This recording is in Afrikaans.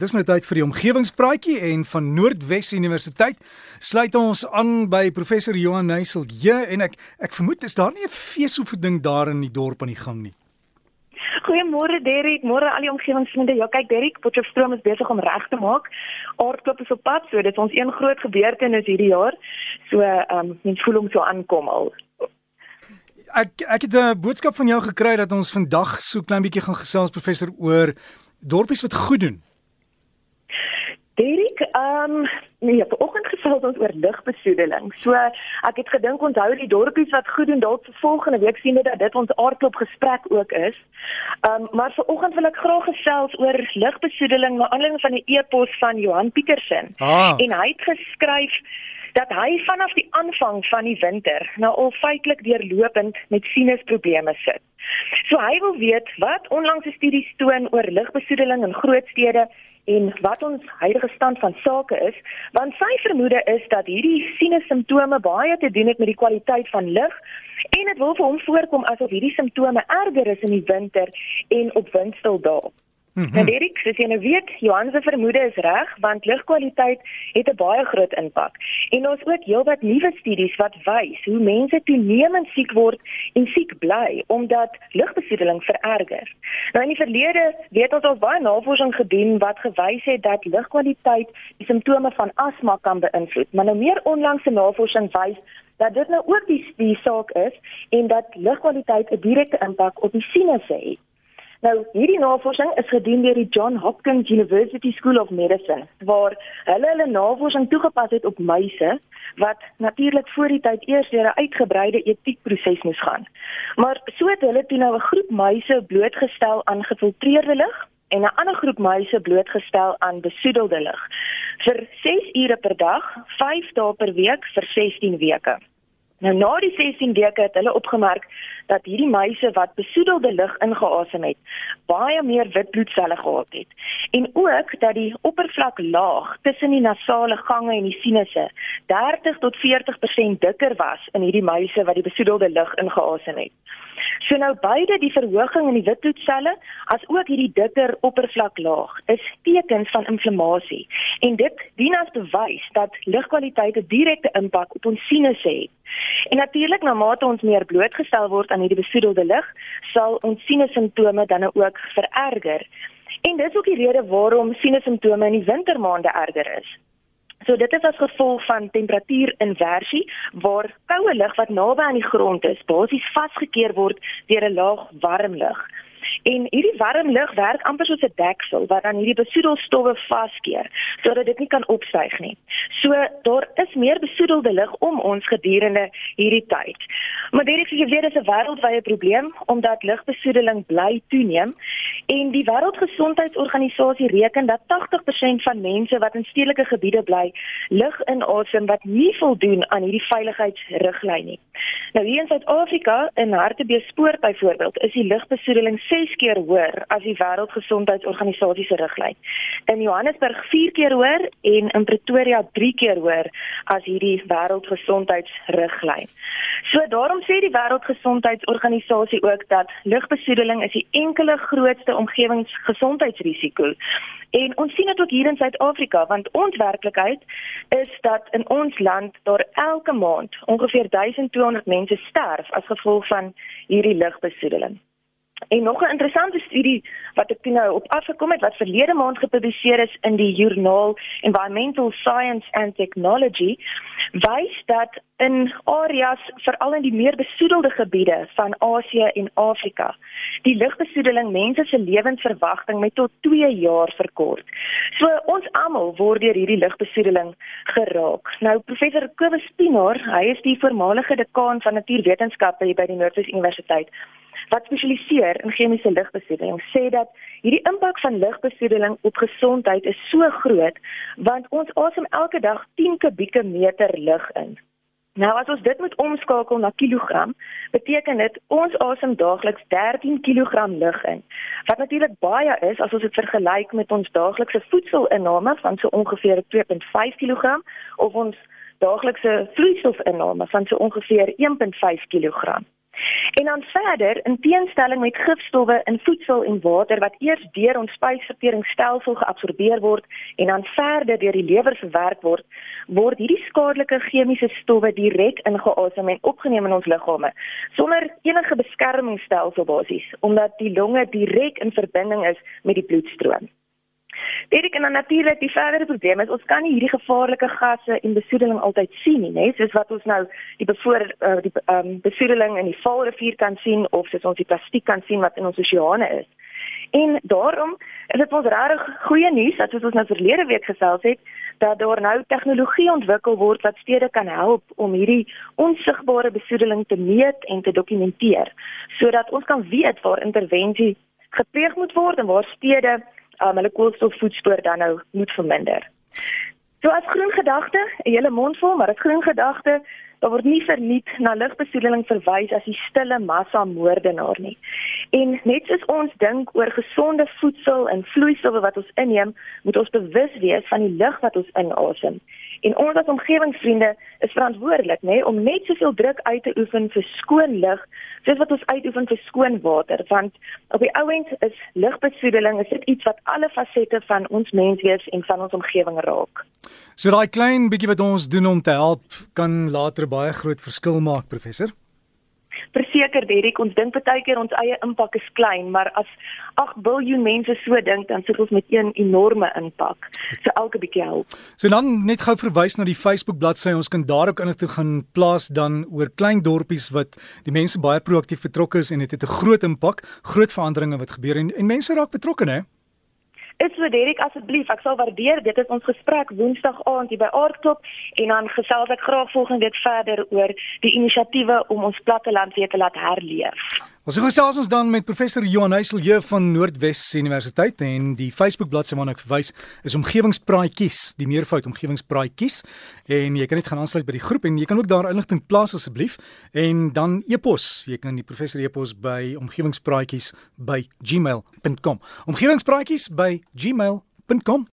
Dis nou tyd vir die omgewingspraatjie en van Noordwes Universiteit sluit ons aan by professor Johan Neusel. Ja, en ek ek vermoed is daar nie 'n feesoefening daar in die dorp aan die gang nie. Goeiemôre Derrick, môre al die omgewingsvriende. Ja, kyk Derrick, Potchefstroom is besig om reg te maak. Aardklop is op pad, so dit is ons een groot gebeurtenis hierdie jaar. So, ehm um, mens voel hom so aankom al. Ek ek het 'n boodskap van jou gekry dat ons vandag so klein bietjie gaan gesels professor oor dorpies wat goed doen. Derek, ehm um, nee, vanoggend gesels ons oor lugbesoedeling. So ek het gedink onthou die dorpies wat goed doen dalk vir volgende week sien dat dit ons aardklop gesprek ook is. Ehm um, maar vanoggend wil ek graag gesels oor lugbesoedeling na aanleiding van 'n e-pos van Johan Pietersen. Ah. En hy het geskryf dat hy vanaf die aanvang van die winter nou al feitelik deurlopend met sinusprobleme sit. So hy wil weet wat onlangse studies toon oor lugbesoedeling in groot stede en wat ons huidige stand van sake is, want sy vermoede is dat hierdie sinus simptome baie te doen het met die kwaliteit van lug en dit wil vir hom voorkom asof hierdie simptome erger is in die winter en op windstil dae. Mm -hmm. En Erik, soos jy nou weet, Johan se vermoede is reg want lugkwaliteit het 'n baie groot impak. En ons ook heelwat nuwe studies wat wys hoe mense toenemend siek word en siek bly omdat lugbesoedeling vererger. Nou in die verlede weet ons al baie navorsing gedoen wat gewys het dat lugkwaliteit die simptome van asma kan beïnvloed, maar nou meer onlangse navorsing wys dat dit nou ook die die saak is en dat lugkwaliteit 'n direkte impak op die sinusse het. Nou, hierdie navorsing is gedoen deur die John Hopkins University School of Medicine waar hulle hulle navorsing toegepas het op muise wat natuurlik voor die tyd eers deur 'n uitgebreide etiekproses moes gaan. Maar so het hulle toe nou 'n groep muise blootgestel aan gefiltreerde lug en 'n ander groep muise blootgestel aan besoedelde lug vir 6 ure per dag, 5 dae per week vir 16 weke. Nou na die 16 weke het hulle opgemerk dat hierdie muise wat besoedelde lug ingeasem het, baie meer wit bloedselle gehad het. En ook dat die oppervlaklaag tussen die nasale gange en die sinusse 30 tot 40% dikker was in hierdie muise wat die besoedelde lug ingeasem het. So nou beide die verhoging in die wit bloedselle as ook hierdie dikker oppervlaklaag is tekens van inflammasie en dit dien as bewys dat lugkwaliteit 'n direkte impak op ons sinusse het. En natuurlik na mate ons meer blootgestel word aan hierdie besoedelde lug, sal ons sinussimptome dan ook vererger. En dis ook die rede waarom sinussimptome in die wintermaande erger is. So dit is as gevolg van temperatuurinversie waar koue lug wat naby aan die grond is, basies vasgekeer word deur 'n laag warm lug. En hierdie warm lug werk amper soos 'n deksel wat dan hierdie besoedelstowwe vaskeer sodat dit nie kan opstyg nie. So daar is meer besoedelde lug om ons gedurende hierdie tyd. Maar dit is weer dis 'n wêreldwye probleem omdat lugbesoedeling bly toeneem en die Wêreldgesondheidsorganisasie reken dat 80% van mense wat in stedelike gebiede bly, lug inasem wat nie voldoen aan hierdie veiligheidsriglyn nie. Nou hier in Suid-Afrika in Hartbeespoort byvoorbeeld is die lugbesoedeling 6 keer hoër as die Wêreldgesondheidsorganisasie se riglyn. In Johannesburg 4 keer hoër en in Pretoria 3 keer hoër as hierdie Wêreldgesondheidsriglyn. So daarom sê die Wêreldgesondheidsorganisasie ook dat lugbesoedeling is die enkele grootste omgewingsgesondheidsrisiko. En ons sien dit ook hier in Suid-Afrika want ons werklikheid is dat in ons land daar elke maand ongeveer 1200 mense sterf as gevolg van hierdie lugbesoedeling. En nog 'n interessante studie wat ek nou op afgekom het wat verlede maand gepubliseer is in die joernaal Environmental Science and Technology wys dat in areas veral in die meer besoedelde gebiede van Asië en Afrika die lugbesoedeling mense se lewensverwagting met tot 2 jaar verkort. So ons almal word deur hierdie lugbesoedeling geraak. Nou professor Kobus Pinaar, hy is die voormalige dekaan van natuurwetenskappe by die Noordwes Universiteit wat spesialiseer in chemiese lugbesoedeling sê dat hierdie impak van lugbesoedeling op gesondheid is so groot want ons asem elke dag 10 kubieke meter lug in. Nou as ons dit moet omskakel na kilogram, beteken dit ons asem daagliks 13 kg lug in. Wat natuurlik baie is as ons dit vergelyk met ons daaglikse voedselinname van so ongeveer 2.5 kg of ons daaglikse vloeistofsinname van so ongeveer 1.5 kg. En dan verder, in teenstelling met gifstowwe in voedsel en water wat eers deur ons spysverteringsstelsel geabsorbeer word en dan verder deur die lewer verwerk word, word hierdie skadelike chemiese stowwe direk ingeasem en opgeneem in ons liggame sonder enige beskermingsstelsel basies, omdat die longe direk in verbinding is met die bloedstroom. Dit kan natuurlik die verdere probleem is ons kan nie hierdie gevaarlike gasse en besoedeling altyd sien nie, né? Soos wat ons nou die bevoor uh, die um, besoedeling in die Vaalrivier kan sien of soos ons die plastiek kan sien wat in ons oseane is. En daarom is dit ons regtig goeie nuus dat soos ons nou verlede week gesels het dat daar nou tegnologie ontwikkel word wat stede kan help om hierdie onsigbare besoedeling te meet en te dokumenteer sodat ons kan weet waar intervensie gepleeg moet word en waar stede um, hulle koolstofvoetspoor dan nou moet verminder. So as groen gedagte, 'n hele mond vol, maar as groen gedagte, daar word nie verniet na lugbesoedeling verwys as die stille massa moordenaar nie. En net soos ons dink oor gesonde voedsel en vloeistowwe wat ons inneem, moet ons bewus wees van die lug wat ons inasem. En ons as omgewingsvriende is verantwoordelik, nê, om net soveel druk uit te oefen vir skoon lug soos wat ons uitoefen vir skoon water, want op die ouend is lugbesoedeling is dit iets wat alle fasette van ons menswees en van ons omgewing raak. So daai klein bietjie wat ons doen om te help kan later baie groot verskil maak, professor verseker Derek, ons dink baie keer ons eie impak is klein, maar as 8 miljard mense so dink, dan sit ons met een enorme impak. So elke bietjie help. So dan net gou verwys na die Facebook bladsy, ons kan daar ook inligting gaan plaas dan oor klein dorpies wat die mense baie proaktief betrokke is en dit het 'n groot impak, groot veranderinge wat gebeur en, en mense raak betrokke, hè? Is so Derek asseblief, ek sal waardeer dit is ons gesprek Woensdag aand hier by Aardklop en dan gesels ek graag volgende week verder oor die inisiatiewe om ons platteland weer te laat herleef. Ons gesels ons dan met professor Johan Heiselje van Noordwes Universiteit en die Facebook bladsy waarna ek verwys is omgewingspraatjies, die meervoud omgewingspraatjies. En jy kan net gaan aansluit by die groep en jy kan ook daar inligting plaas asseblief. En dan e-pos, jy kan die professor e-pos by omgewingspraatjies by gmail.com. Omgewingspraatjies by gmail.com